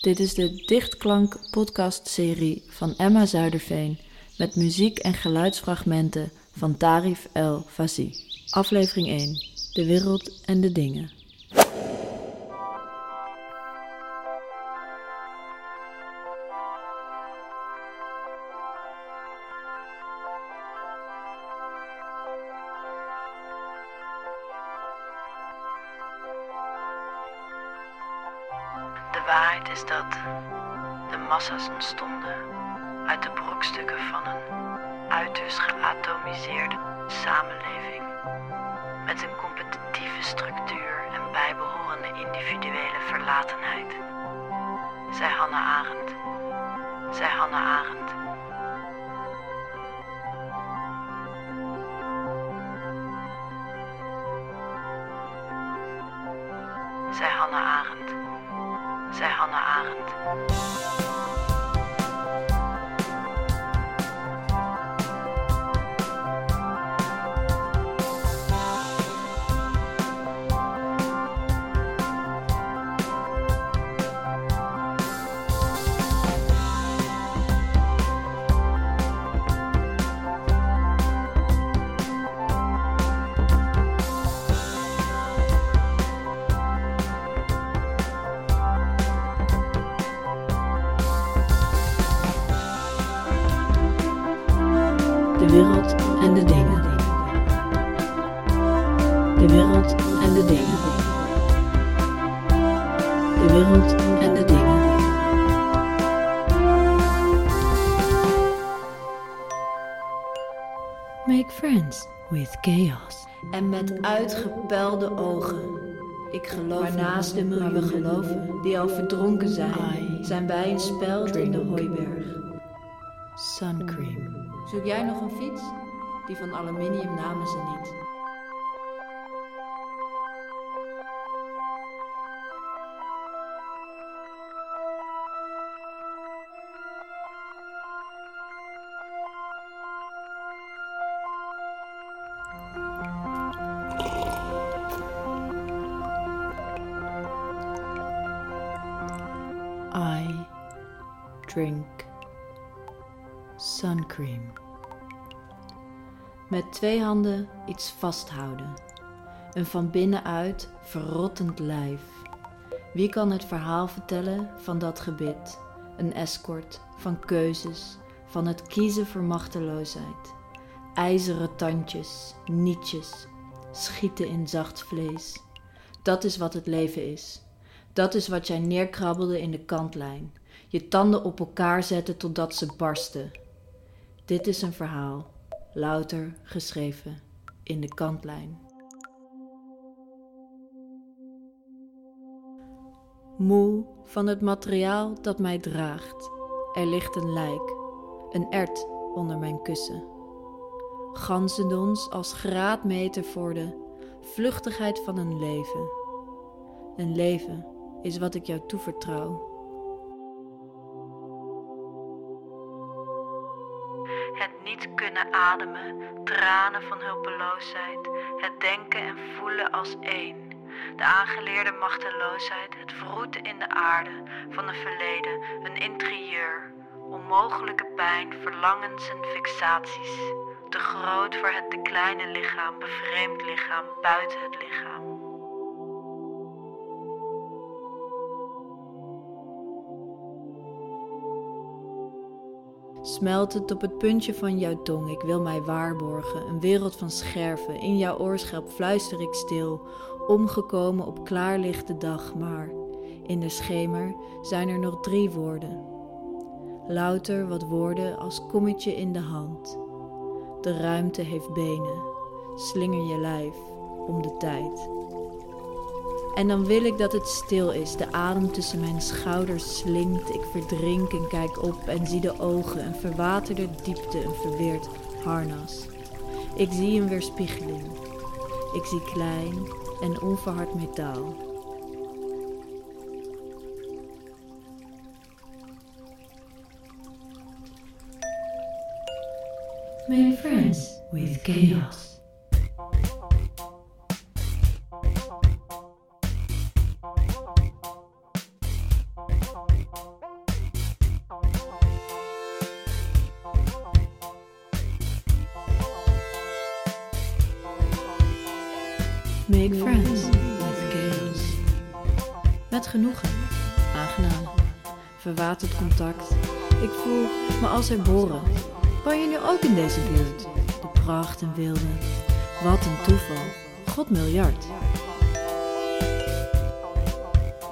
Dit is de Dichtklank podcastserie van Emma Zuiderveen met muziek en geluidsfragmenten van Tarif El Fazi. Aflevering 1. De wereld en de dingen. Waarheid is dat de massa's ontstonden uit de brokstukken van een uiterst geatomiseerde samenleving met een competitieve structuur en bijbehorende individuele verlatenheid. Zij Hannah Arendt. Zij Hannah Arendt. Zij Hannah Arendt. Zij Hannah Arendt. De wereld en de dingen. De wereld en de dingen. De wereld en de dingen. Make friends with chaos. En met uitgepelde ogen. Ik geloof Waarnaast de miljoenen geloven die al verdronken zijn, zijn bij een speld in de hooiberg. Suncream. Zoek jij nog een fiets? Die van aluminium namen ze niet. I drink suncream. Met twee handen iets vasthouden. Een van binnenuit verrottend lijf. Wie kan het verhaal vertellen van dat gebit? Een escort van keuzes, van het kiezen voor machteloosheid. IJzeren tandjes, nietjes, schieten in zacht vlees. Dat is wat het leven is. Dat is wat jij neerkrabbelde in de kantlijn. Je tanden op elkaar zetten totdat ze barsten. Dit is een verhaal, louter geschreven in de kantlijn. Moe van het materiaal dat mij draagt, er ligt een lijk, een ert onder mijn kussen. Ganzendons als graadmeter voor de vluchtigheid van een leven. Een leven is wat ik jou toevertrouw. Kunnen ademen, tranen van hulpeloosheid, het denken en voelen als één. De aangeleerde machteloosheid, het vroeten in de aarde van een verleden, een interieur. Onmogelijke pijn, verlangens en fixaties. Te groot voor het te kleine lichaam, bevreemd lichaam, buiten het lichaam. Smelt het op het puntje van jouw tong, ik wil mij waarborgen. Een wereld van scherven, in jouw oorschelp fluister ik stil. Omgekomen op klaarlichte dag, maar in de schemer zijn er nog drie woorden. Louter wat woorden als kommetje in de hand. De ruimte heeft benen, slinger je lijf om de tijd. En dan wil ik dat het stil is, de adem tussen mijn schouders slinkt. Ik verdrink en kijk op en zie de ogen, een verwaterde diepte, een verweerd harnas. Ik zie een weerspiegeling. Ik zie klein en onverhard metaal. Make friends with chaos. Make friends with chaos. Met genoegen, aangenaam, verwaterd contact. Ik voel me als herboren. Woon je nu ook in deze buurt? De pracht en wilde. Wat een toeval. God miljard.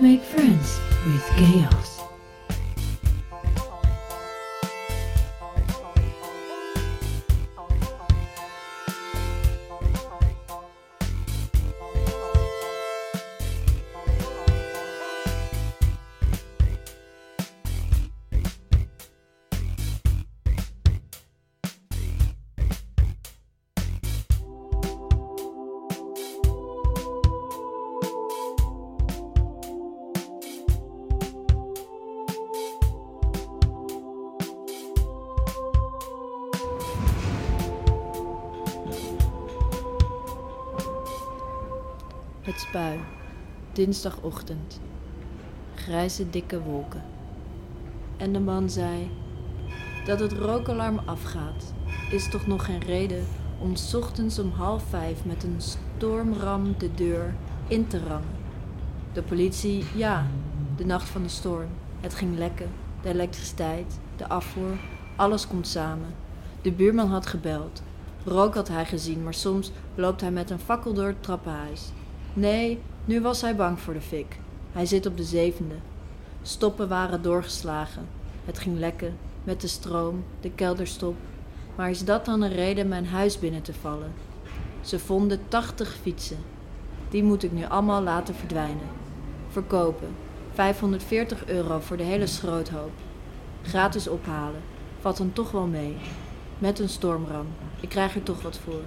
Make friends with chaos. Het spui. Dinsdagochtend. Grijze dikke wolken. En de man zei: Dat het rookalarm afgaat, is toch nog geen reden om 's ochtends om half vijf met een stormram de deur in te rammen. De politie, ja, de nacht van de storm. Het ging lekken, de elektriciteit, de afvoer, alles komt samen. De buurman had gebeld. Rook had hij gezien, maar soms loopt hij met een fakkel door het trappenhuis. Nee, nu was hij bang voor de fik. Hij zit op de zevende. Stoppen waren doorgeslagen. Het ging lekken, met de stroom, de kelderstop. Maar is dat dan een reden mijn huis binnen te vallen? Ze vonden 80 fietsen. Die moet ik nu allemaal laten verdwijnen. Verkopen. 540 euro voor de hele schroothoop. Gratis ophalen. Valt dan toch wel mee. Met een stormram. Ik krijg er toch wat voor.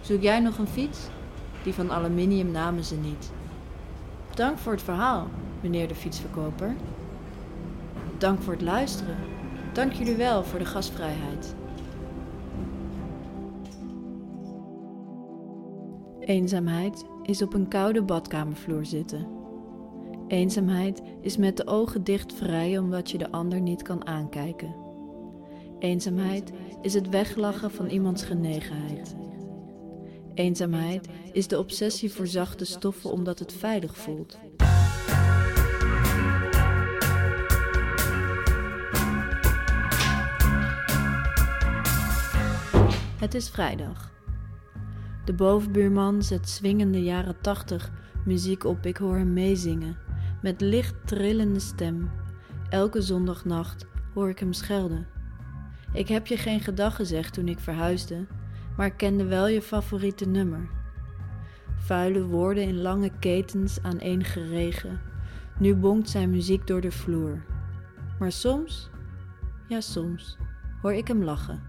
Zoek jij nog een fiets? Die van aluminium namen ze niet. Dank voor het verhaal, meneer de fietsverkoper. Dank voor het luisteren. Dank jullie wel voor de gastvrijheid. Eenzaamheid is op een koude badkamervloer zitten. Eenzaamheid is met de ogen dicht vrij omdat je de ander niet kan aankijken. Eenzaamheid is het weglachen van iemands genegenheid. Eenzaamheid is de obsessie voor zachte stoffen omdat het veilig voelt. Het is vrijdag. De bovenbuurman zet swingende jaren tachtig muziek op. Ik hoor hem meezingen met licht trillende stem. Elke zondagnacht hoor ik hem schelden. Ik heb je geen gedag gezegd toen ik verhuisde, maar kende wel je favoriete nummer. Vuile woorden in lange ketens aan één geregen. Nu bonkt zijn muziek door de vloer. Maar soms, ja soms, hoor ik hem lachen.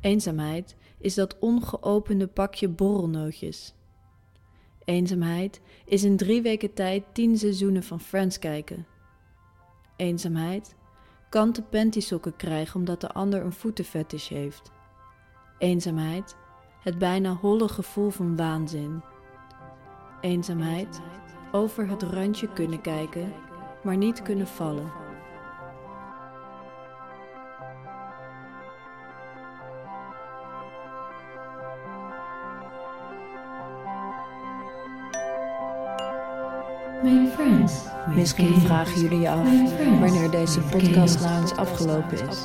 Eenzaamheid is dat ongeopende pakje borrelnootjes. Eenzaamheid is in drie weken tijd tien seizoenen van Friends kijken. Eenzaamheid kanten pantysokken krijgen omdat de ander een voetenfetish heeft. Eenzaamheid, het bijna holle gevoel van waanzin. Eenzaamheid, over het randje kunnen kijken, maar niet kunnen vallen. Misschien vragen jullie je af wanneer deze podcast nou eens afgelopen is.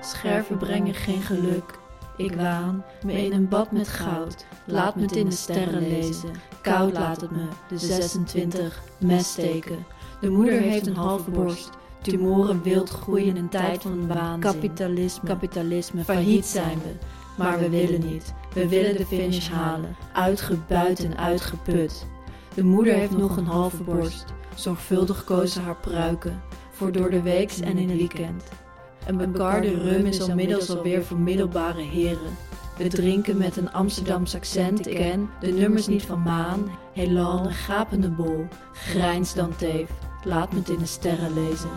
Scherven brengen geen geluk. Ik waan me in een bad met goud. Laat me het in de sterren lezen. Koud laat het me, de 26, mes steken. De moeder heeft een halve borst. Tumoren wild groeien in een tijd van waanzin. Kapitalisme, kapitalisme, failliet zijn we. Maar we willen niet. We willen de finish halen. Uitgebuit en uitgeput. De moeder heeft nog een halve borst. Zorgvuldig kozen haar pruiken. Voor door de weeks en in het weekend. Een bekarde rum is inmiddels alweer voor middelbare heren. We drinken met een Amsterdams accent. Ik ken de nummers niet van Maan. Heelal een gapende bol. Grijns dan teef. Laat me het in de sterren lezen.